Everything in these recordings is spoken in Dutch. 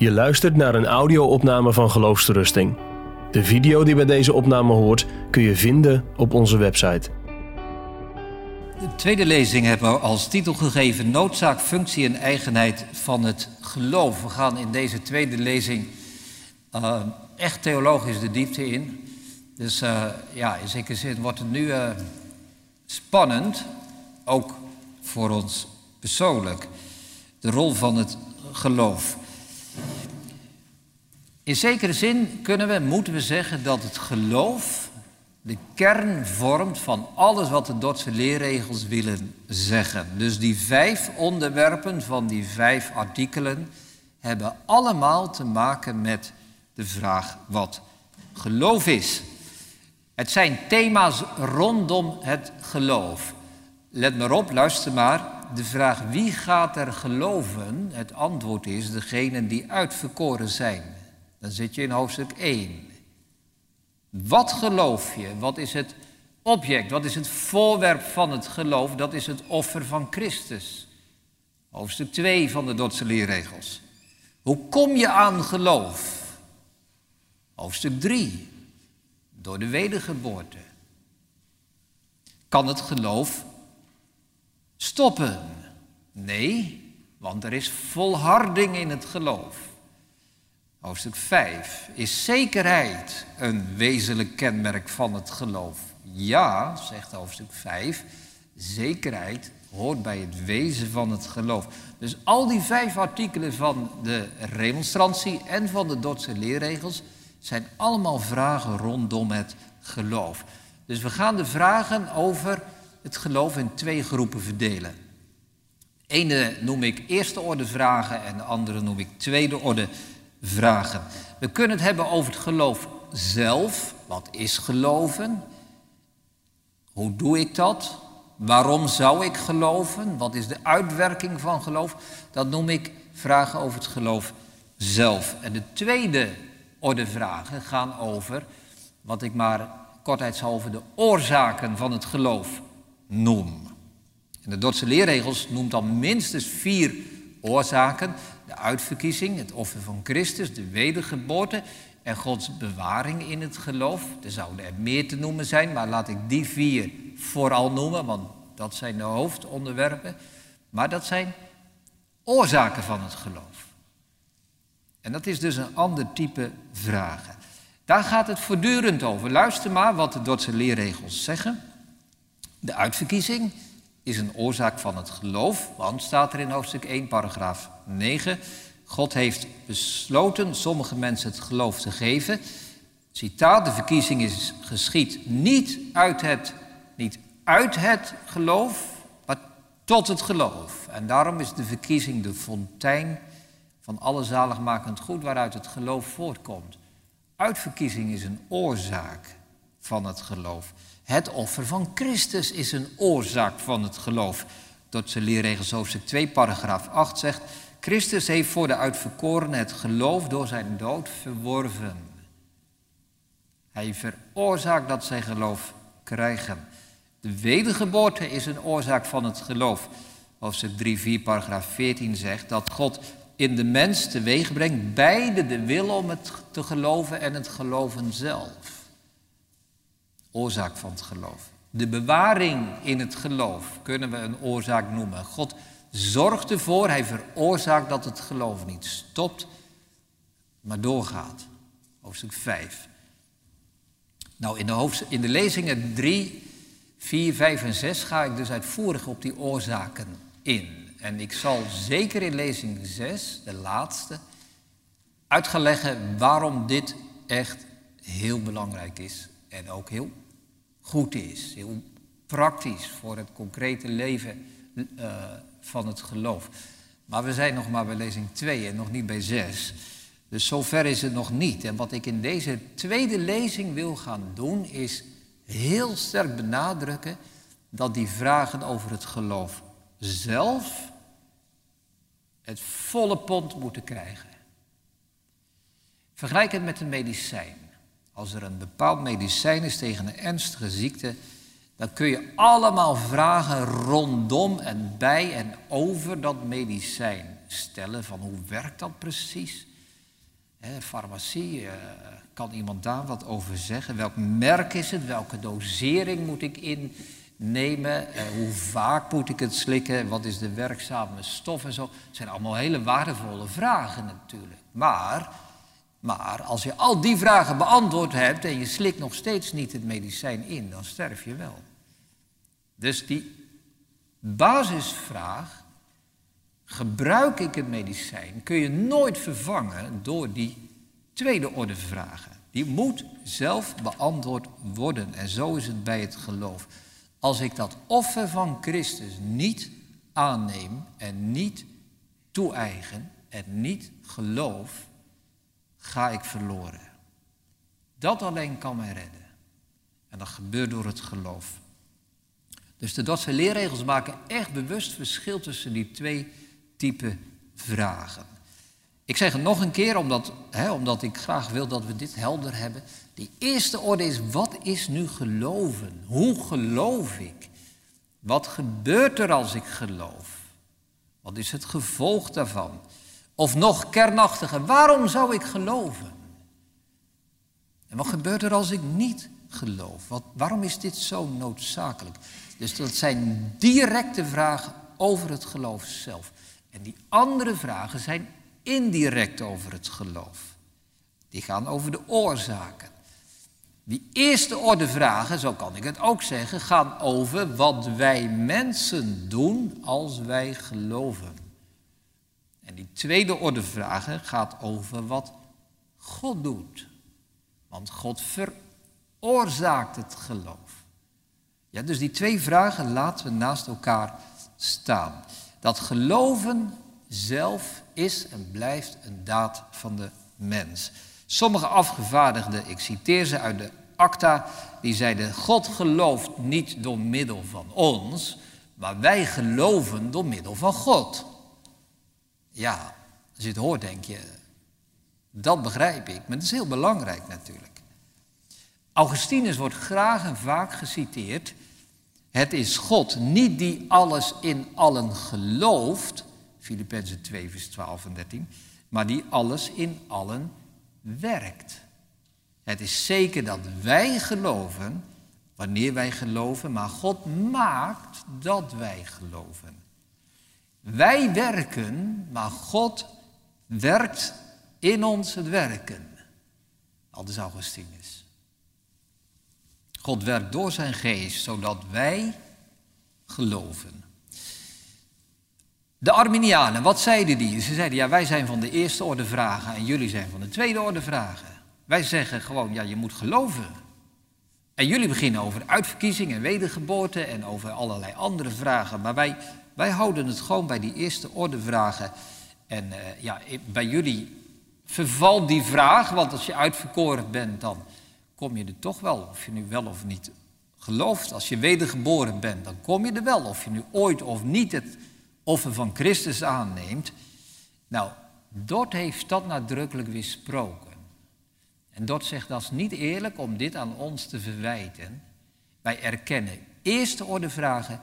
Je luistert naar een audio-opname van Geloofsterusting. De video die bij deze opname hoort kun je vinden op onze website. De tweede lezing hebben we als titel gegeven Noodzaak, functie en eigenheid van het geloof. We gaan in deze tweede lezing uh, echt theologisch de diepte in. Dus uh, ja, in zekere zin wordt het nu uh, spannend, ook voor ons persoonlijk. De rol van het geloof. In zekere zin kunnen we, moeten we zeggen dat het geloof de kern vormt van alles wat de Dordtse leerregels willen zeggen. Dus die vijf onderwerpen van die vijf artikelen hebben allemaal te maken met de vraag wat geloof is. Het zijn thema's rondom het geloof. Let maar op, luister maar. De vraag wie gaat er geloven? Het antwoord is degenen die uitverkoren zijn. Dan zit je in hoofdstuk 1. Wat geloof je? Wat is het object? Wat is het voorwerp van het geloof? Dat is het offer van Christus. Hoofdstuk 2 van de Dordtse leerregels. Hoe kom je aan geloof? Hoofdstuk 3. Door de wedergeboorte. Kan het geloof stoppen? Nee, want er is volharding in het geloof. Hoofdstuk 5. Is zekerheid een wezenlijk kenmerk van het geloof? Ja, zegt hoofdstuk 5. Zekerheid hoort bij het wezen van het geloof. Dus al die vijf artikelen van de remonstrantie en van de Dordtse leerregels zijn allemaal vragen rondom het geloof. Dus we gaan de vragen over het geloof in twee groepen verdelen. De ene noem ik eerste orde vragen en de andere noem ik tweede orde vragen. We kunnen het hebben over het geloof zelf. Wat is geloven? Hoe doe ik dat? Waarom zou ik geloven? Wat is de uitwerking van geloof? Dat noem ik vragen over het geloof zelf. En de tweede orde vragen gaan over wat ik maar kortheidshalve de oorzaken van het geloof noem. De Dordtse leerregels noemt dan minstens vier oorzaken de uitverkiezing, het offer van Christus, de wedergeboorte en Gods bewaring in het geloof. Er zouden er meer te noemen zijn, maar laat ik die vier vooral noemen, want dat zijn de hoofdonderwerpen. Maar dat zijn oorzaken van het geloof. En dat is dus een ander type vragen. Daar gaat het voortdurend over. Luister maar wat de Dordtse leerregels zeggen. De uitverkiezing is een oorzaak van het geloof, want staat er in hoofdstuk 1, paragraaf 9. God heeft besloten sommige mensen het geloof te geven. Citaat, de verkiezing is geschied niet uit het, niet uit het geloof, maar tot het geloof. En daarom is de verkiezing de fontein van alle zaligmakend goed waaruit het geloof voortkomt. Uitverkiezing is een oorzaak van het geloof. Het offer van Christus is een oorzaak van het geloof. Dat ze leerregels hoofdstuk 2, paragraaf 8 zegt... Christus heeft voor de uitverkorenen het geloof door zijn dood verworven. Hij veroorzaakt dat zij geloof krijgen. De wedergeboorte is een oorzaak van het geloof. Hoofdstuk 3, 4, paragraaf 14 zegt dat God in de mens teweeg brengt beide de wil om het te geloven en het geloven zelf oorzaak van het geloof. De bewaring in het geloof kunnen we een oorzaak noemen. God zorgt ervoor, hij veroorzaakt dat het geloof niet stopt, maar doorgaat. Hoofdstuk 5. Nou, in de, in de lezingen 3, 4, 5 en 6 ga ik dus uitvoerig op die oorzaken in. En ik zal zeker in lezing 6, de laatste, uit leggen waarom dit echt heel belangrijk is en ook heel goed is. Heel praktisch voor het concrete leven uh, van het geloof. Maar we zijn nog maar bij lezing 2 en nog niet bij 6. Dus zover is het nog niet. En wat ik in deze tweede lezing wil gaan doen, is heel sterk benadrukken dat die vragen over het geloof zelf het volle pond moeten krijgen. Vergelijk het met een medicijn. Als er een bepaald medicijn is tegen een ernstige ziekte, dan kun je allemaal vragen rondom en bij en over dat medicijn stellen. Van hoe werkt dat precies? farmacie, uh, kan iemand daar wat over zeggen? Welk merk is het? Welke dosering moet ik innemen? Uh, hoe vaak moet ik het slikken? Wat is de werkzame stof en zo? Het zijn allemaal hele waardevolle vragen natuurlijk. Maar, maar als je al die vragen beantwoord hebt en je slikt nog steeds niet het medicijn in, dan sterf je wel. Dus die basisvraag, gebruik ik het medicijn, kun je nooit vervangen door die tweede orde vragen. Die moet zelf beantwoord worden. En zo is het bij het geloof. Als ik dat offer van Christus niet aanneem en niet toe-eigen en niet geloof, ga ik verloren. Dat alleen kan mij redden. En dat gebeurt door het geloof. Dus de Dordtse leerregels maken echt bewust verschil tussen die twee typen vragen. Ik zeg het nog een keer, omdat, hè, omdat ik graag wil dat we dit helder hebben. Die eerste orde is, wat is nu geloven? Hoe geloof ik? Wat gebeurt er als ik geloof? Wat is het gevolg daarvan? Of nog kernachtiger, waarom zou ik geloven? En wat gebeurt er als ik niet geloof? Wat, waarom is dit zo noodzakelijk? Dus dat zijn directe vragen over het geloof zelf. En die andere vragen zijn indirect over het geloof. Die gaan over de oorzaken. Die eerste orde vragen, zo kan ik het ook zeggen, gaan over wat wij mensen doen als wij geloven. En die tweede orde vragen gaat over wat God doet. Want God veroorzaakt het geloof. Ja, dus die twee vragen laten we naast elkaar staan. Dat geloven zelf is en blijft een daad van de mens. Sommige afgevaardigden, ik citeer ze uit de acta, die zeiden: God gelooft niet door middel van ons, maar wij geloven door middel van God. Ja, als je het hoort, denk je, dat begrijp ik, maar het is heel belangrijk natuurlijk. Augustinus wordt graag en vaak geciteerd. Het is God niet die alles in allen gelooft, Filippenzen 2, vers 12 en 13, maar die alles in allen werkt. Het is zeker dat wij geloven, wanneer wij geloven, maar God maakt dat wij geloven. Wij werken, maar God werkt in ons het werken. Al is Augustinus. God werkt door zijn geest, zodat wij geloven. De Arminianen, wat zeiden die? Ze zeiden, ja, wij zijn van de eerste orde vragen en jullie zijn van de tweede orde vragen. Wij zeggen gewoon, ja, je moet geloven. En jullie beginnen over uitverkiezing en wedergeboorte en over allerlei andere vragen. Maar wij, wij houden het gewoon bij die eerste orde vragen. En uh, ja, bij jullie vervalt die vraag, want als je uitverkoren bent, dan kom je er toch wel, of je nu wel of niet gelooft. Als je wedergeboren bent, dan kom je er wel, of je nu ooit of niet het offer van Christus aanneemt. Nou, Dort heeft dat nadrukkelijk weersproken. En Dort zegt dat is niet eerlijk om dit aan ons te verwijten. Wij erkennen eerste orde vragen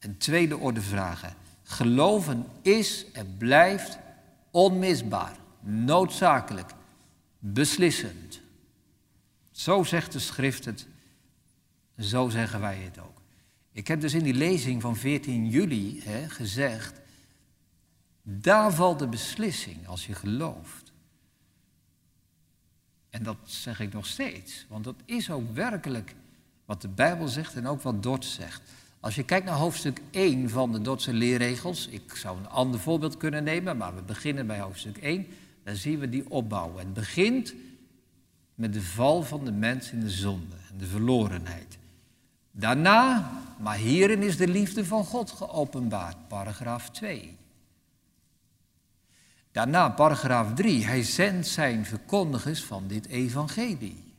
en tweede orde vragen. Geloven is en blijft onmisbaar, noodzakelijk, beslissend. Zo zegt de schrift het, zo zeggen wij het ook. Ik heb dus in die lezing van 14 juli hè, gezegd, daar valt de beslissing als je gelooft. En dat zeg ik nog steeds, want dat is ook werkelijk wat de Bijbel zegt en ook wat Dort zegt. Als je kijkt naar hoofdstuk 1 van de Dordtse leerregels, ik zou een ander voorbeeld kunnen nemen, maar we beginnen bij hoofdstuk 1, dan zien we die opbouw. Het begint met de val van de mens in de zonde en de verlorenheid. Daarna, maar hierin is de liefde van God geopenbaard, paragraaf 2. Daarna, paragraaf 3, hij zendt zijn verkondigers van dit evangelie.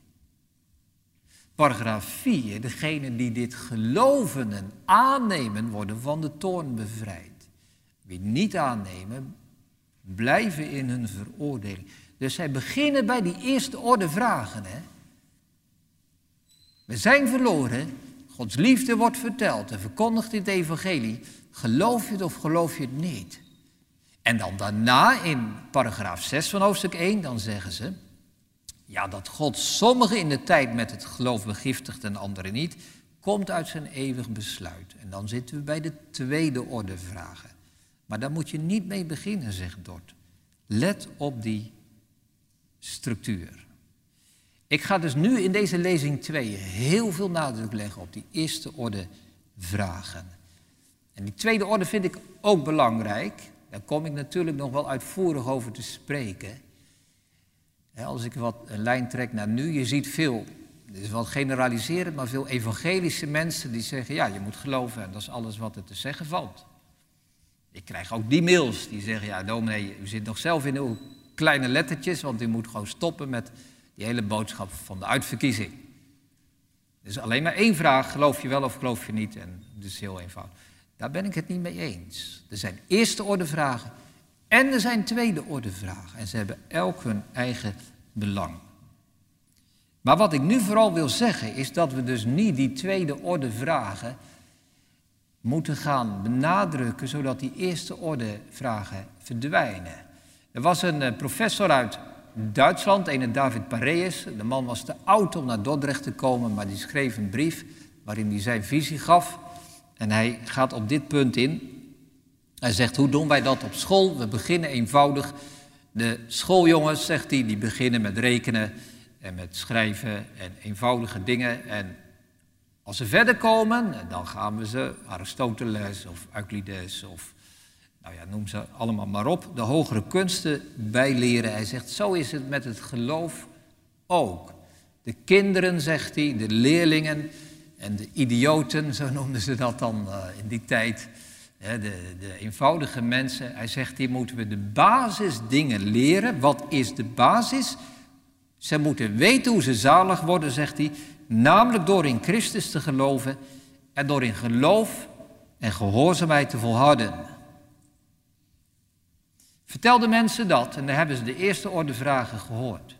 Paragraaf 4, degenen die dit geloven en aannemen, worden van de toorn bevrijd. Wie niet aannemen, blijven in hun veroordeling. Dus zij beginnen bij die eerste orde vragen. Hè? We zijn verloren, Gods liefde wordt verteld en verkondigd in het evangelie. Geloof je het of geloof je het niet? En dan daarna in paragraaf 6 van hoofdstuk 1, dan zeggen ze, ja, dat God sommigen in de tijd met het geloof begiftigt en anderen niet, komt uit zijn eeuwig besluit. En dan zitten we bij de tweede orde vragen. Maar daar moet je niet mee beginnen, zegt Dort. Let op die structuur. Ik ga dus nu in deze lezing 2 heel veel nadruk leggen op die eerste orde vragen. En die tweede orde vind ik ook belangrijk. Daar kom ik natuurlijk nog wel uitvoerig over te spreken. Als ik wat een lijn trek naar nu, je ziet veel, dit is wel generaliserend, maar veel evangelische mensen die zeggen, ja, je moet geloven en dat is alles wat er te zeggen valt. Ik krijg ook die mails die zeggen, ja, dominee, u zit nog zelf in uw kleine lettertjes, want u moet gewoon stoppen met die hele boodschap van de uitverkiezing. Er is alleen maar één vraag, geloof je wel of geloof je niet? En dat is heel eenvoudig. Daar ben ik het niet mee eens. Er zijn eerste orde vragen en er zijn tweede orde vragen. En ze hebben elk hun eigen belang. Maar wat ik nu vooral wil zeggen is dat we dus niet die tweede orde vragen moeten gaan benadrukken zodat die eerste orde vragen verdwijnen. Er was een eh, professor uit Duitsland, een David Pareus. De man was te oud om naar Dordrecht te komen, maar die schreef een brief waarin hij zijn visie gaf. En hij gaat op dit punt in. Hij zegt, hoe doen wij dat op school? We beginnen eenvoudig. De schooljongens, zegt hij, die beginnen met rekenen en met schrijven en eenvoudige dingen. En als ze verder komen, dan gaan we ze Aristoteles of Euclides of, nou ja, noem ze allemaal maar op, de hogere kunsten bijleren. Hij zegt, zo is het met het geloof ook. De kinderen, zegt hij, de leerlingen en de idioten, zo noemden ze dat dan uh, in die tijd, de, de, eenvoudige mensen. Hij zegt, hier moeten we de basisdingen leren. Wat is de basis? Ze moeten weten hoe ze zalig worden, zegt hij, namelijk door in Christus te geloven en door in geloof en gehoorzaamheid te volharden. Vertel de mensen dat en dan hebben ze de eerste orde vragen gehoord.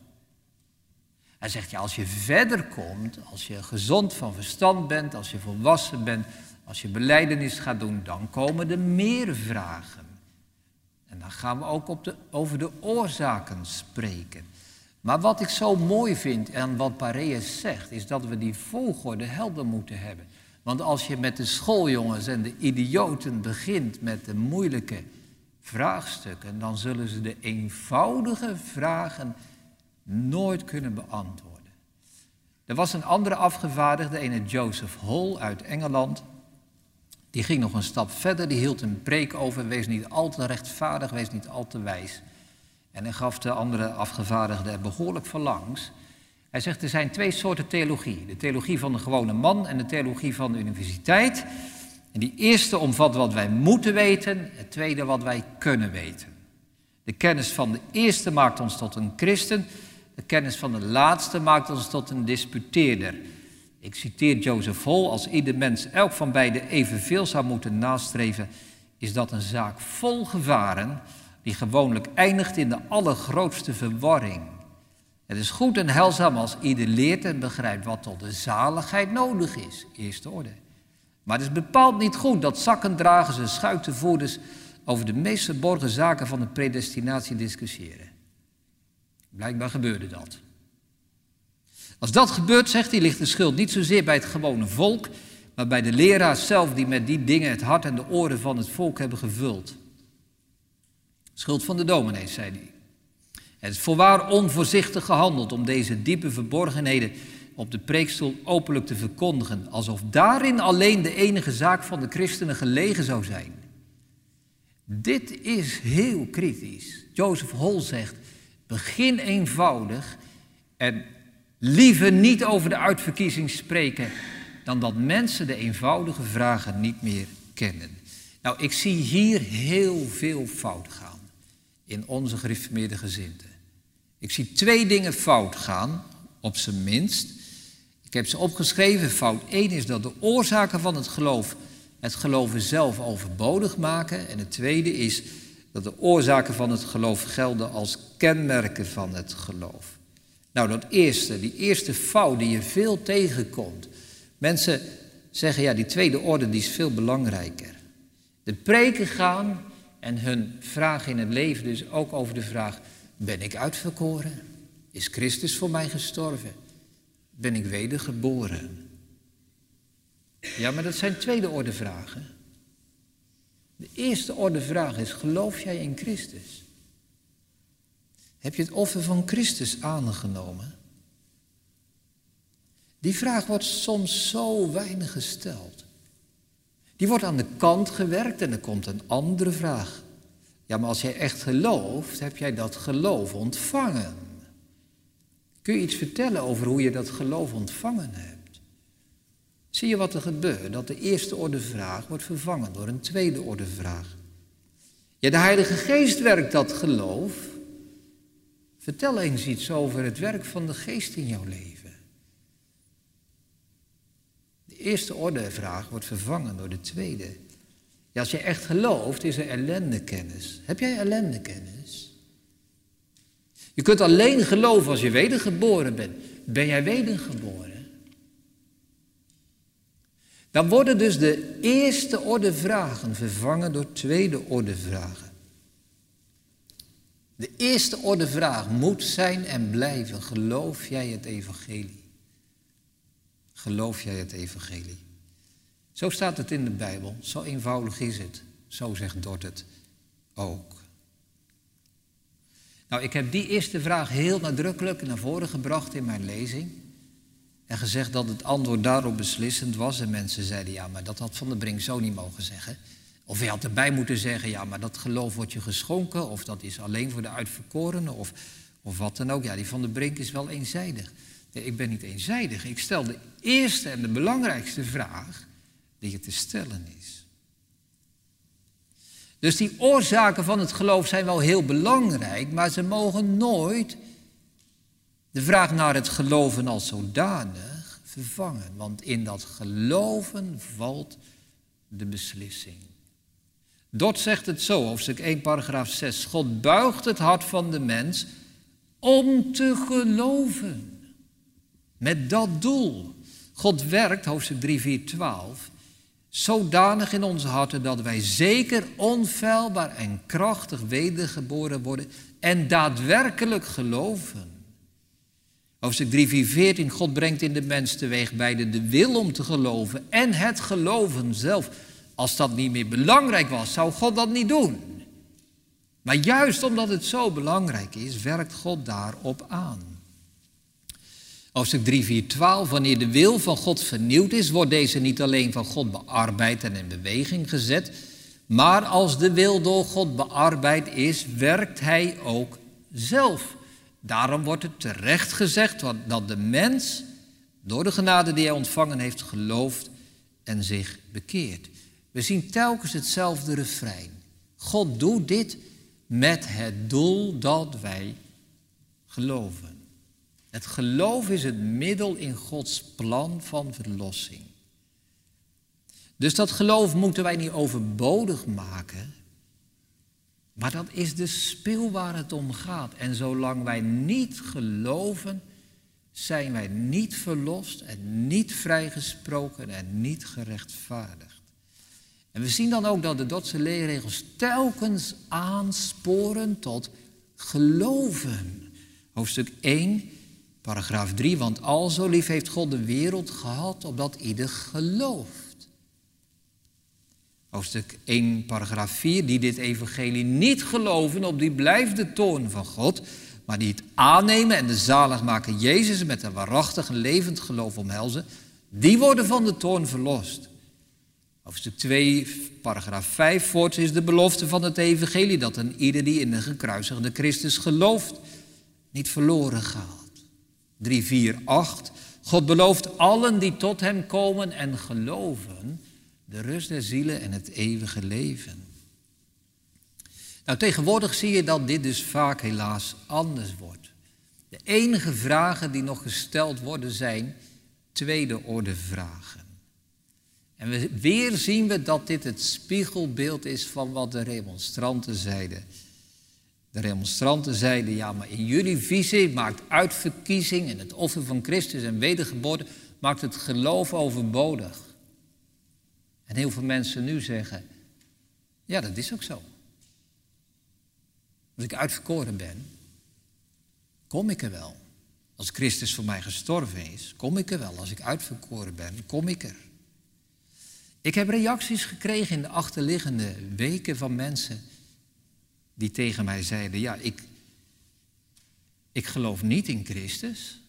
Hij zegt, ja, als je verder komt, als je gezond van verstand bent, als je volwassen bent, als je beleidenis gaat doen, dan komen er meer vragen. En dan gaan we ook op de, over de oorzaken spreken. Maar wat ik zo mooi vind en wat Pareus zegt, is dat we die volgorde helder moeten hebben. Want als je met de schooljongens en de idioten begint met de moeilijke vraagstukken, dan zullen ze de eenvoudige vragen nooit kunnen beantwoorden. Er was een andere afgevaardigde, een Joseph Hall uit Engeland. Die ging nog een stap verder, die hield een preek over, wees niet al te rechtvaardig, wees niet al te wijs. En hij gaf de andere afgevaardigden behoorlijk van langs. Hij zegt, er zijn twee soorten theologie. De theologie van de gewone man en de theologie van de universiteit. En die eerste omvat wat wij moeten weten, het tweede wat wij kunnen weten. De kennis van de eerste maakt ons tot een christen, de kennis van de laatste maakt ons tot een disputeerder. Ik citeer Joseph Hall, als ieder mens elk van beide evenveel zou moeten nastreven, is dat een zaak vol gevaren die gewoonlijk eindigt in de allergrootste verwarring. Het is goed en heilzaam als ieder leert en begrijpt wat tot de zaligheid nodig is, eerste orde. Maar het is bepaald niet goed dat zakkendragers en schuitenvoerders over de meest verborgen zaken van de predestinatie discussiëren. Blijkbaar gebeurde dat. Als dat gebeurt, zegt hij, ligt de schuld niet zozeer bij het gewone volk, maar bij de leraars zelf die met die dingen het hart en de oren van het volk hebben gevuld. Schuld van de dominees, zei hij. Het is voorwaar onvoorzichtig gehandeld om deze diepe verborgenheden op de preekstoel openlijk te verkondigen, alsof daarin alleen de enige zaak van de christenen gelegen zou zijn. Dit is heel kritisch. Joseph Hall zegt, begin eenvoudig en liever niet over de uitverkiezing spreken dan dat mensen de eenvoudige vragen niet meer kennen. Nou, ik zie hier heel veel fout gaan in onze gereformeerde gezinten. Ik zie twee dingen fout gaan, op zijn minst. Ik heb ze opgeschreven. Fout 1 is dat de oorzaken van het geloof het geloven zelf overbodig maken. En het tweede is dat de oorzaken van het geloof gelden als kenmerken van het geloof. Nou, dat eerste, die eerste fout die je veel tegenkomt. Mensen zeggen, ja, die tweede orde die is veel belangrijker. De preken gaan En hun vraag in het leven dus ook over de vraag, ben ik uitverkoren? Is Christus voor mij gestorven? Ben ik wedergeboren? Ja, maar dat zijn tweede orde vragen. De eerste orde vraag is, geloof jij in Christus? Heb je het offer van Christus aangenomen? Die vraag wordt soms zo weinig gesteld. Die wordt aan de kant gewerkt en er komt een andere vraag. Ja, maar als jij echt gelooft, heb jij dat geloof ontvangen? Kun je iets vertellen over hoe je dat geloof ontvangen hebt? Zie je wat er gebeurt? Dat de eerste orde vraag wordt vervangen door een tweede orde vraag. Ja, de Heilige Geest werkt dat geloof. Vertel eens iets over het werk van de Geest in jouw leven. De eerste orde vraag wordt vervangen door de tweede. Ja, als je echt gelooft, is er ellendekennis. Heb jij ellendekennis? Je kunt alleen geloven als je wedergeboren bent. Ben jij wedergeboren? Dan worden dus de eerste orde vragen vervangen door tweede orde vragen. De eerste orde vraag moet zijn en blijven: geloof jij het evangelie? Geloof jij het evangelie? Zo staat het in de Bijbel, zo eenvoudig is het. Zo zegt Dort het ook. Nou, ik heb die eerste vraag heel nadrukkelijk naar voren gebracht in mijn lezing. En gezegd dat het antwoord daarop beslissend was. En mensen zeiden, ja, maar dat had Van der Brink zo niet mogen zeggen. Of hij had erbij moeten zeggen, ja, maar dat geloof wordt je geschonken. Of dat is alleen voor de uitverkorenen. Of, of wat dan ook. Ja, die Van der Brink is wel eenzijdig. Ik ben niet eenzijdig. Ik stel de eerste en de belangrijkste vraag die het te stellen is. Dus die oorzaken van het geloof zijn wel heel belangrijk, maar ze mogen nooit de vraag naar het geloven als zodanig vervangen. Want in dat geloven valt de beslissing. Dort zegt het zo, hoofdstuk 1, paragraaf 6. God buigt het hart van de mens om te geloven. Met dat doel. God werkt, hoofdstuk 3, 4, 12, zodanig in onze harten dat wij zeker onfeilbaar en krachtig wedergeboren worden en daadwerkelijk geloven. Hoofdstuk 3, 4, 14. God brengt in de mens teweeg beide de wil om te geloven en het geloven zelf. Als dat niet meer belangrijk was, zou God dat niet doen. Maar juist omdat het zo belangrijk is, werkt God daarop aan. Hoofdstuk 3, 4, 12. Wanneer de wil van God vernieuwd is, wordt deze niet alleen van God bearbeid en in beweging gezet, maar als de wil door God bearbeid is, werkt hij ook zelf. Daarom wordt het terecht gezegd dat de mens door de genade die hij ontvangen heeft gelooft en zich bekeert. We zien telkens hetzelfde refrein. God doet dit met het doel dat wij geloven. Het geloof is het middel in Gods plan van verlossing. Dus dat geloof moeten wij niet overbodig maken. Maar dat is de spil waar het om gaat. En zolang wij niet geloven, zijn wij niet verlost en niet vrijgesproken en niet gerechtvaardigd. En we zien dan ook dat de Dotse leerregels telkens aansporen tot geloven. Hoofdstuk 1, Paragraaf 3, want al zo lief heeft God de wereld gehad, opdat ieder gelooft. Hoofdstuk 1, paragraaf 4, die dit evangelie niet geloven, op die blijft de toorn van God, maar die het aannemen en de zalig maken Jezus met een waarachtig en levend geloof omhelzen, die worden van de toorn verlost. Hoofdstuk 2, paragraaf 5, voorts is de belofte van het evangelie dat een ieder die in de gekruisigde Christus gelooft, niet verloren gaat. 3, 4, 8. God belooft allen die tot Hem komen en geloven de rust der zielen en het eeuwige leven. Nou, tegenwoordig zie je dat dit dus vaak helaas anders wordt. De enige vragen die nog gesteld worden zijn tweede orde vragen. En we, weer zien we dat dit het spiegelbeeld is van wat de remonstranten zeiden. De remonstranten zeiden, ja, maar in jullie visie maakt uitverkiezing en het offer van Christus en wedergeboorte, maakt het geloof overbodig. En heel veel mensen nu zeggen, ja, dat is ook zo. Als ik uitverkoren ben, kom ik er wel. Als Christus voor mij gestorven is, kom ik er wel. Als ik uitverkoren ben, kom ik er. Ik heb reacties gekregen in de achterliggende weken van mensen die tegen mij zeiden: Ja, ik, ik geloof niet in Christus.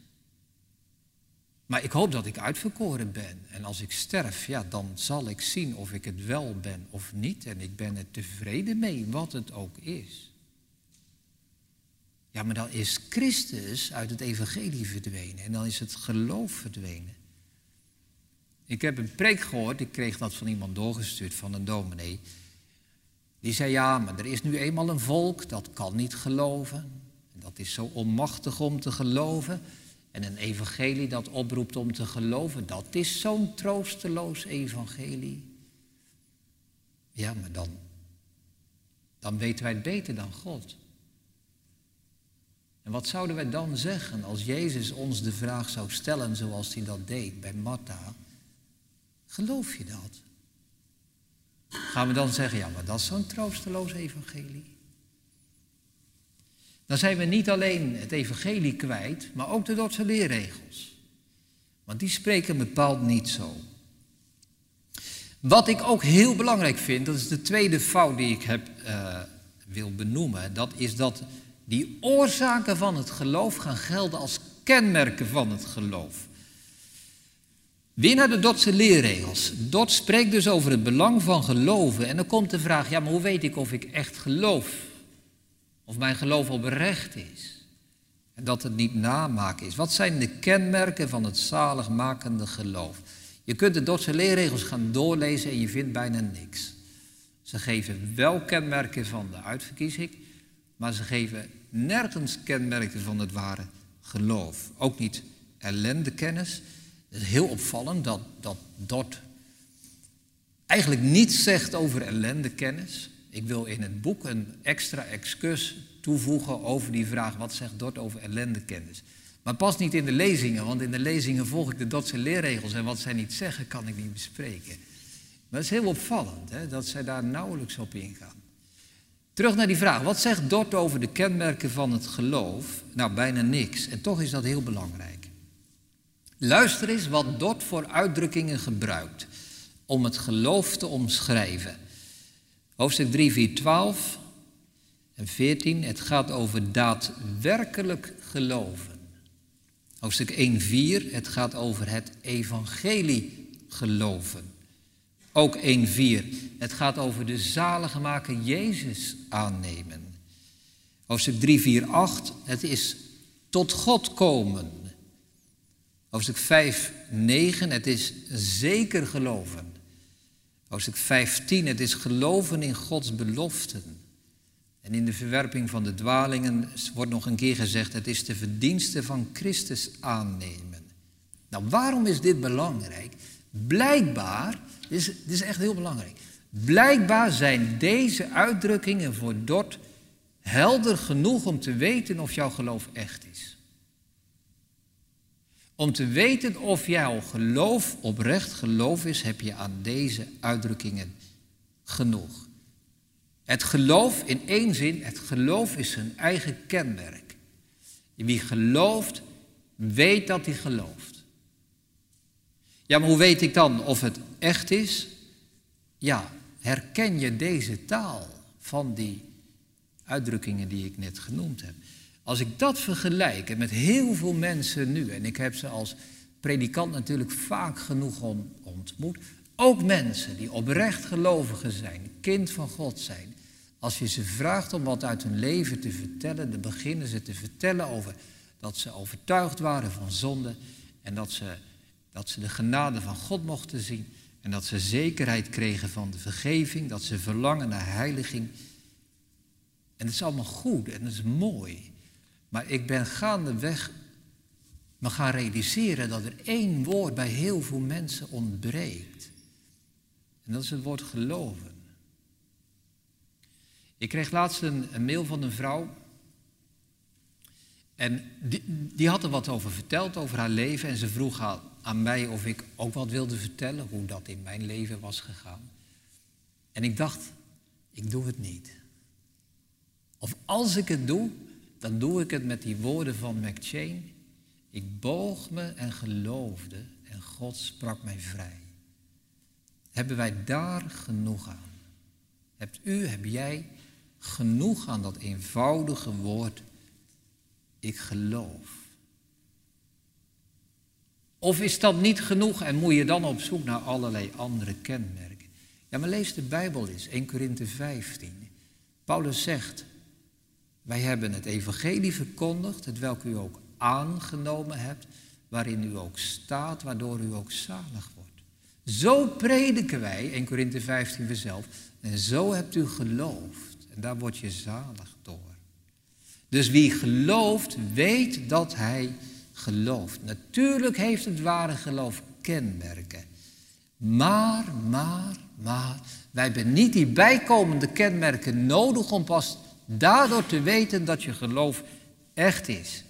Maar ik hoop dat ik uitverkoren ben. En als ik sterf, ja, dan zal ik zien of ik het wel ben of niet. En ik ben er tevreden mee, wat het ook is. Ja, maar dan is Christus uit het evangelie verdwenen. En dan is het geloof verdwenen. Ik heb een preek gehoord, ik kreeg dat van iemand doorgestuurd, van een dominee. Die zei, ja, maar er is nu eenmaal een volk dat kan niet geloven. Dat is zo onmachtig om te geloven. En een evangelie dat oproept om te geloven, dat is zo'n troosteloos evangelie. Ja, maar dan, dan weten wij het beter dan God. En wat zouden wij dan zeggen als Jezus ons de vraag zou stellen zoals hij dat deed bij Martha? Geloof je dat? Gaan we dan zeggen, ja, maar dat is zo'n troosteloos evangelie? Dan zijn we niet alleen het evangelie kwijt, maar ook de Dordtse leerregels. Want die spreken bepaald niet zo. Wat ik ook heel belangrijk vind, dat is de tweede fout die ik heb, uh, wil benoemen, dat is dat die oorzaken van het geloof gaan gelden als kenmerken van het geloof. Weer naar de Dotse leerregels. Dot spreekt dus over het belang van geloven. En dan komt de vraag, ja, maar hoe weet ik of ik echt geloof? Of mijn geloof oprecht is? En dat het niet namaken is. Wat zijn de kenmerken van het zaligmakende geloof? Je kunt de Dotse leerregels gaan doorlezen en je vindt bijna niks. Ze geven wel kenmerken van de uitverkiezing, maar ze geven nergens kenmerken van het ware geloof. Ook niet ellendekennis. Het is heel opvallend dat, dat Dot eigenlijk niets zegt over ellendekennis. Ik wil in het boek een extra excus toevoegen over die vraag: wat zegt Dot over ellendekennis? Maar past niet in de lezingen, want in de lezingen volg ik de Dotse leerregels en wat zij niet zeggen kan ik niet bespreken. Maar het is heel opvallend hè, dat zij daar nauwelijks op ingaan. Terug naar die vraag. Wat zegt Dort over de kenmerken van het geloof? Nou, bijna niks. En toch is dat heel belangrijk. Luister eens wat Dort voor uitdrukkingen gebruikt om het geloof te omschrijven. Hoofdstuk 3, 4, 12 en 14. Het gaat over daadwerkelijk geloven. Hoofdstuk 1, 4. Het gaat over het evangelie geloven. Ook 1.4. Het gaat over de zalige maken Jezus aannemen. Hoofdstuk 3, 4, 8. Het is tot God komen. Hoofdstuk 5, 9. Het is zeker geloven. Hoofdstuk 15. Het is geloven in Gods beloften. En in de verwerping van de dwalingen wordt nog een keer gezegd: het is de verdienste van Christus aannemen. Nou, waarom is dit belangrijk? Blijkbaar dit is, dit is echt heel belangrijk. Blijkbaar zijn deze uitdrukkingen voor Dort helder genoeg om te weten of jouw geloof echt is. Om te weten of jouw geloof oprecht geloof is, heb je aan deze uitdrukkingen genoeg. Het geloof in één zin, het geloof is zijn eigen kenmerk. Wie gelooft, weet dat hij gelooft. Ja, maar hoe weet ik dan of het echt is? Ja, herken je deze taal van die uitdrukkingen die ik net genoemd heb? Als ik dat vergelijk met heel veel mensen nu, en ik heb ze als predikant natuurlijk vaak genoeg ontmoet, ook mensen die oprecht gelovigen zijn, kind van God zijn, als je ze vraagt om wat uit hun leven te vertellen, dan beginnen ze te vertellen over dat ze overtuigd waren van zonde en dat ze dat ze de genade van God mochten zien en dat ze zekerheid kregen van de vergeving, dat ze verlangen naar heiliging. En het is allemaal goed en het is mooi. Maar ik ben gaandeweg me gaan realiseren dat er één woord bij heel veel mensen ontbreekt. En dat is het woord geloven. Ik kreeg laatst een, mail van een vrouw en die, die, had er wat over verteld, over haar leven. En ze vroeg aan mij of ik ook wat wilde vertellen, hoe dat in mijn leven was gegaan. En ik dacht, ik doe het niet. Of als ik het doe, dan doe ik het met die woorden van McChain. Ik boog me en geloofde en God sprak mij vrij. Hebben wij daar genoeg aan? Hebt u, heb jij genoeg aan dat eenvoudige woord, ik geloof? Of is dat niet genoeg en moet je dan op zoek naar allerlei andere kenmerken? Ja, maar lees de Bijbel eens, 1 Korinthe 15. Paulus zegt, wij hebben het evangelie verkondigd, het welk u ook aangenomen hebt, waarin u ook staat, waardoor u ook zalig wordt. Zo prediken wij, 1 Korinthe 15 verzelf, en zo hebt u geloofd. En daar word je zalig door. Dus wie gelooft, weet dat hij gelooft. Natuurlijk heeft het ware geloof kenmerken. Maar, maar, maar, wij hebben niet die bijkomende kenmerken nodig om pas daardoor te weten dat je geloof echt is.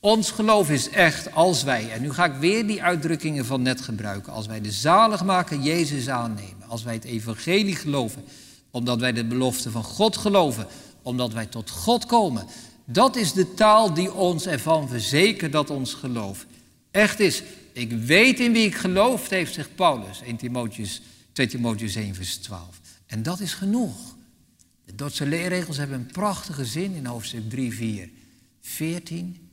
Ons geloof is echt als wij, en nu ga ik weer die uitdrukkingen van net gebruiken, als wij de zaligmaker Jezus aannemen, als wij het evangelie geloven, omdat wij de belofte van God geloven, omdat wij tot God komen. Dat is de taal die ons ervan verzekert dat ons geloof echt is. Ik weet in wie ik geloof, heeft zegt Paulus, 1 Timotheus, 2 Timotheus 1 vers 12. En dat is genoeg. De Dordtse leerregels hebben een prachtige zin in hoofdstuk 3, 4, 14.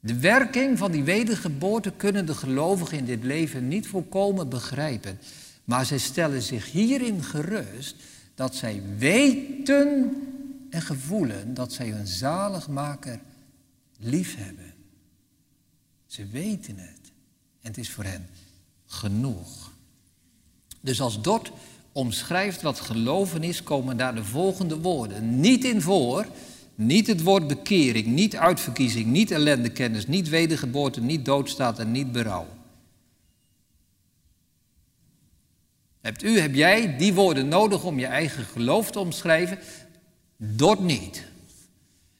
De werking van die wedergeboorte kunnen de gelovigen in dit leven niet volkomen begrijpen. Maar zij stellen zich hierin gerust dat zij weten en gevoelen dat zij hun zaligmaker lief hebben. Ze weten het. En het is voor hen genoeg. Dus als Dort omschrijft wat geloven is, komen daar de volgende woorden niet in voor. Niet het woord bekering, niet uitverkiezing, niet ellendekennis, niet wedergeboorte, niet doodstaat en niet berouw. Hebt u, heb jij die woorden nodig om je eigen geloof te omschrijven? Dort niet.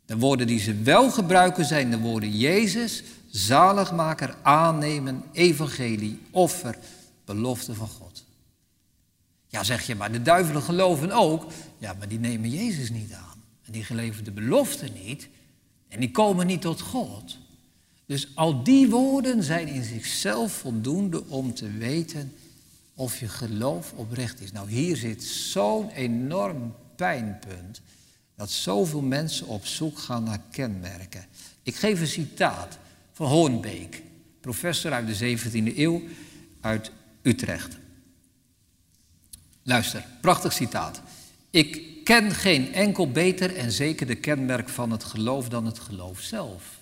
De woorden die ze wel gebruiken zijn de woorden Jezus, zaligmaker, aannemen, evangelie, offer, belofte van God. Ja, zeg je, maar de duivelen geloven ook. Ja, maar die nemen Jezus niet aan. En die geloven de belofte niet. En die komen niet tot God. Dus al die woorden zijn in zichzelf voldoende om te weten of je geloof oprecht is. Nou, hier zit zo'n enorm pijnpunt dat zoveel mensen op zoek gaan naar kenmerken. Ik geef een citaat van Hoornbeek, professor uit de 17e eeuw uit Utrecht. Luister, prachtig citaat. Ik ken geen enkel beter en zeker de kenmerk van het geloof dan het geloof zelf.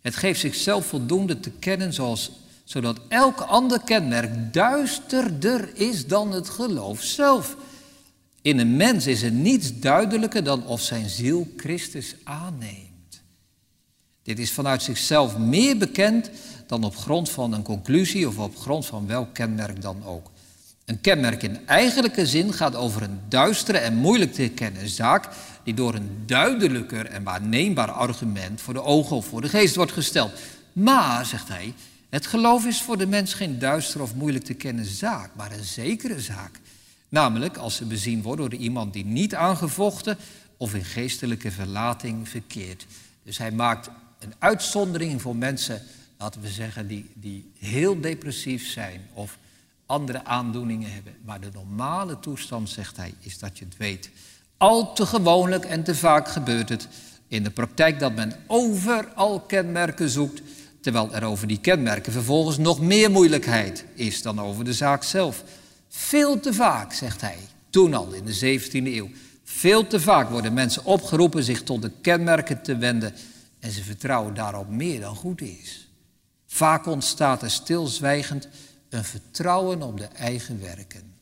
Het geeft zichzelf voldoende te kennen zoals, zodat elk ander kenmerk duisterder is dan het geloof zelf. In een mens is er niets duidelijker dan of zijn ziel Christus aanneemt. Dit is vanuit zichzelf meer bekend dan op grond van een conclusie of op grond van welk kenmerk dan ook. Een kenmerk in eigenlijke zin gaat over een duistere en moeilijk te kennen zaak die door een duidelijker en waarneembaar argument voor de ogen of voor de geest wordt gesteld. Maar, zegt hij, het geloof is voor de mens geen duistere of moeilijk te kennen zaak, maar een zekere zaak. Namelijk als ze bezien worden door iemand die niet aangevochten of in geestelijke verlating verkeert. Dus hij maakt een uitzondering voor mensen, laten we zeggen, die, die heel depressief zijn of andere aandoeningen hebben. Maar de normale toestand, zegt hij, is dat je het weet. Al te gewoonlijk en te vaak gebeurt het in de praktijk dat men overal kenmerken zoekt, terwijl er over die kenmerken vervolgens nog meer moeilijkheid is dan over de zaak zelf. Veel te vaak, zegt hij, toen al in de 17e eeuw, veel te vaak worden mensen opgeroepen zich tot de kenmerken te wenden en ze vertrouwen daarop meer dan goed is. Vaak ontstaat er stilzwijgend een vertrouwen op de eigen werken.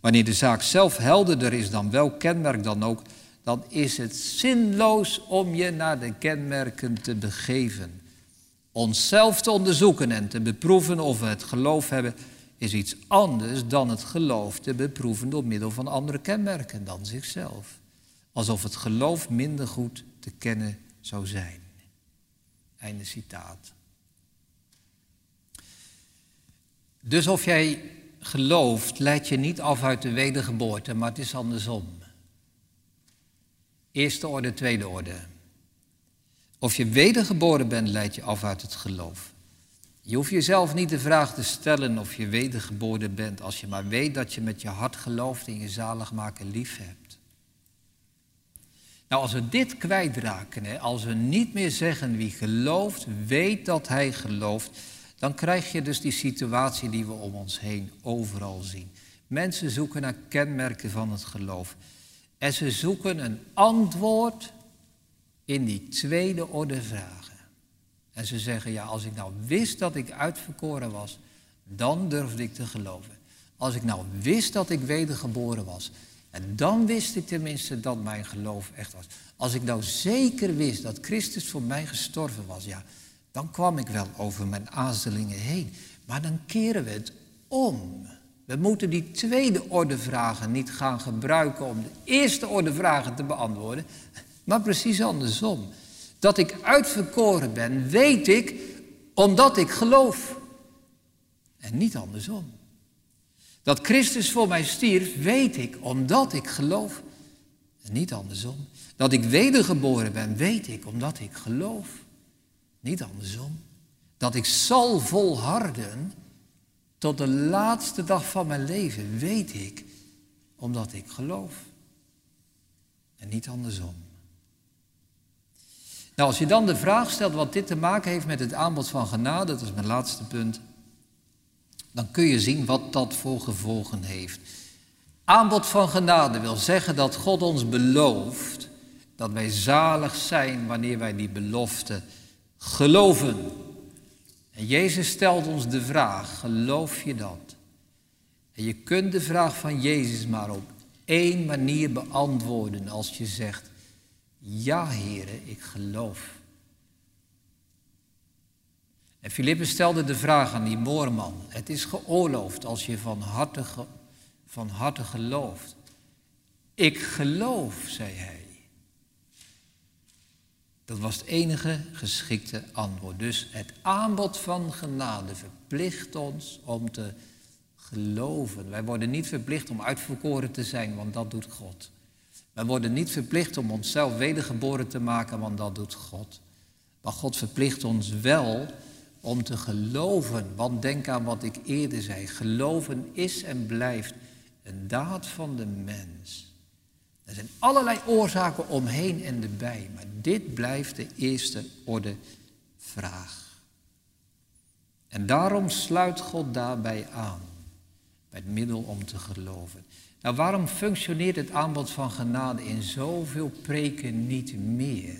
Wanneer de zaak zelf helderder is dan welk kenmerk dan ook, dan is het zinloos om je naar de kenmerken te begeven. Onszelf te onderzoeken en te beproeven of we het geloof hebben, is iets anders dan het geloof te beproeven door middel van andere kenmerken dan zichzelf. Alsof het geloof minder goed te kennen zou zijn. Einde citaat. Dus of jij gelooft, leidt je niet af uit de wedergeboorte, maar het is andersom. Eerste orde, tweede orde. Of je wedergeboren bent, leidt je af uit het geloof. Je hoeft jezelf niet de vraag te stellen of je wedergeboren bent, als je maar weet dat je met je hart gelooft en je zaligmaker lief hebt. Nou, als we dit kwijtraken, hè, als we niet meer zeggen wie gelooft, weet dat hij gelooft, dan krijg je dus die situatie die we om ons heen overal zien. Mensen zoeken naar kenmerken van het geloof. En ze zoeken een antwoord in die tweede orde vragen. En ze zeggen, ja, als ik nou wist dat ik uitverkoren was, dan durfde ik te geloven. Als ik nou wist dat ik wedergeboren was, en dan wist ik tenminste dat mijn geloof echt was. Als ik nou zeker wist dat Christus voor mij gestorven was, ja, dan kwam ik wel over mijn aarzelingen heen. Maar dan keren we het om. We moeten die tweede orde vragen niet gaan gebruiken om de eerste orde vragen te beantwoorden, maar precies andersom. Dat ik uitverkoren ben, weet ik omdat ik geloof. En niet andersom. Dat Christus voor mij stierf, weet ik omdat ik geloof. En niet andersom. Dat ik wedergeboren ben, weet ik omdat ik geloof. Niet andersom. Dat ik zal volharden tot de laatste dag van mijn leven, weet ik omdat ik geloof. En niet andersom. Nou, als je dan de vraag stelt wat dit te maken heeft met het aanbod van genade, dat is mijn laatste punt, dan kun je zien wat dat voor gevolgen heeft. Aanbod van genade wil zeggen dat God ons belooft dat wij zalig zijn wanneer wij die belofte geloven. En Jezus stelt ons de vraag, geloof je dat? En je kunt de vraag van Jezus maar op één manier beantwoorden als je zegt, ja heren, ik geloof. En Filippus stelde de vraag aan die moorman, het is geoorloofd als je van harte, van harte gelooft. Ik geloof, zei hij. Dat was het enige geschikte antwoord. Dus het aanbod van genade verplicht ons om te geloven. Wij worden niet verplicht om uitverkoren te zijn, want dat doet God. Wij worden niet verplicht om onszelf wedergeboren te maken, want dat doet God. Maar God verplicht ons wel om te geloven. Want denk aan wat ik eerder zei. Geloven is en blijft een daad van de mens. Er zijn allerlei oorzaken omheen en erbij, maar dit blijft de eerste orde vraag. En daarom sluit God daarbij aan, bij het middel om te geloven. Nou, waarom functioneert het aanbod van genade in zoveel preken niet meer?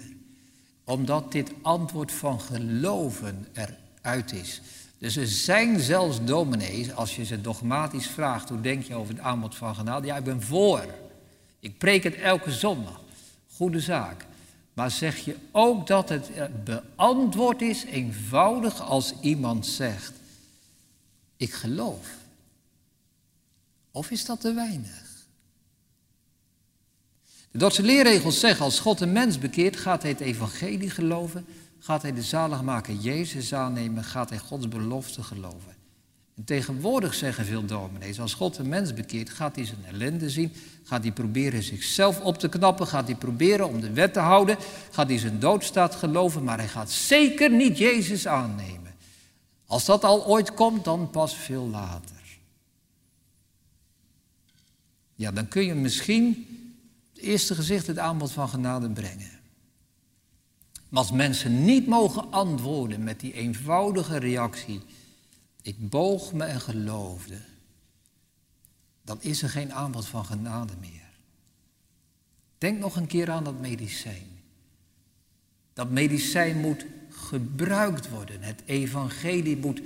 Omdat dit antwoord van geloven eruit is. Dus er zijn zelfs dominees, als je ze dogmatisch vraagt, hoe denk je over het aanbod van genade? Ja, ik ben voor. Ik preek het elke zondag. Goede zaak. Maar zeg je ook dat het eh, beantwoord is eenvoudig als iemand zegt, ik geloof? Of is dat te weinig? De Dordtse leerregels zeggen, als God een mens bekeert, gaat hij het evangelie geloven, gaat hij de zaligmaker Jezus aannemen, gaat hij Gods belofte geloven. En tegenwoordig zeggen veel dominees, als God een mens bekeert, gaat hij zijn ellende zien, gaat hij proberen zichzelf op te knappen, gaat hij proberen om de wet te houden, gaat hij zijn doodstaat geloven, maar hij gaat zeker niet Jezus aannemen. Als dat al ooit komt, dan pas veel later. Ja, dan kun je misschien het eerste gezicht het aanbod van genade brengen. Maar als mensen niet mogen antwoorden met die eenvoudige reactie, ik boog me en geloofde, dan is er geen aanbod van genade meer. Denk nog een keer aan dat medicijn. Dat medicijn moet gebruikt worden. Het evangelie moet,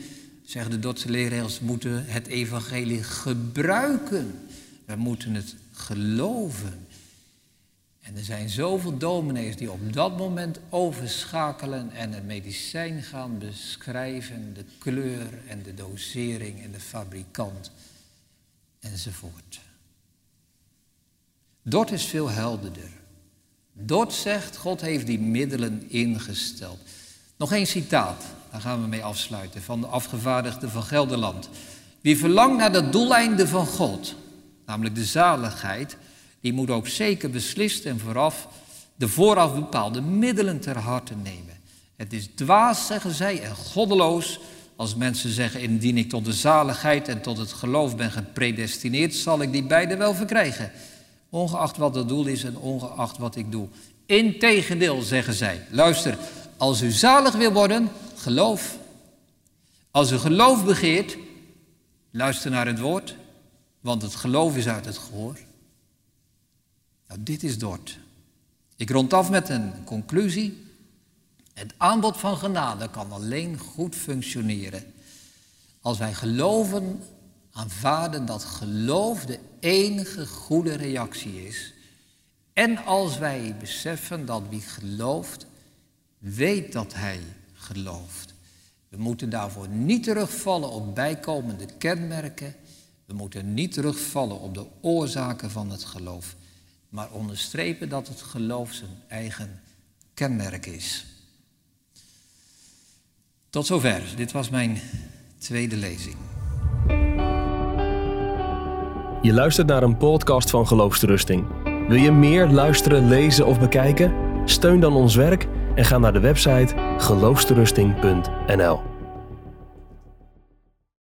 zeggen de Dordtse leerregels, moeten het evangelie gebruiken. We moeten het geloven. En er zijn zoveel dominees die op dat moment overschakelen en het medicijn gaan beschrijven, de kleur en de dosering en de fabrikant enzovoort. Dort is veel helderder. Dort zegt, God heeft die middelen ingesteld. Nog één citaat, daar gaan we mee afsluiten, van de afgevaardigde van Gelderland. Wie verlangt naar dat doeleinde van God, namelijk de zaligheid, die moet ook zeker beslist en vooraf de vooraf bepaalde middelen ter harte nemen. Het is dwaas, zeggen zij, en goddeloos als mensen zeggen, indien ik tot de zaligheid en tot het geloof ben gepredestineerd, zal ik die beide wel verkrijgen. Ongeacht wat het doel is en ongeacht wat ik doe. Integendeel, zeggen zij. Luister, als u zalig wil worden, geloof. Als u geloof begeert, luister naar het woord, want het geloof is uit het gehoor. Nou, dit is Dort. Ik rond af met een conclusie. Het aanbod van genade kan alleen goed functioneren als wij geloven, aanvaarden dat geloof de enige goede reactie is. En als wij beseffen dat wie gelooft, weet dat hij gelooft. We moeten daarvoor niet terugvallen op bijkomende kenmerken. We moeten niet terugvallen op de oorzaken van het geloof. Maar onderstrepen dat het geloof zijn eigen kenmerk is. Tot zover. Dit was mijn tweede lezing. Je luistert naar een podcast van Geloofsterusting. Wil je meer luisteren, lezen of bekijken? Steun dan ons werk en ga naar de website geloofsterusting.nl.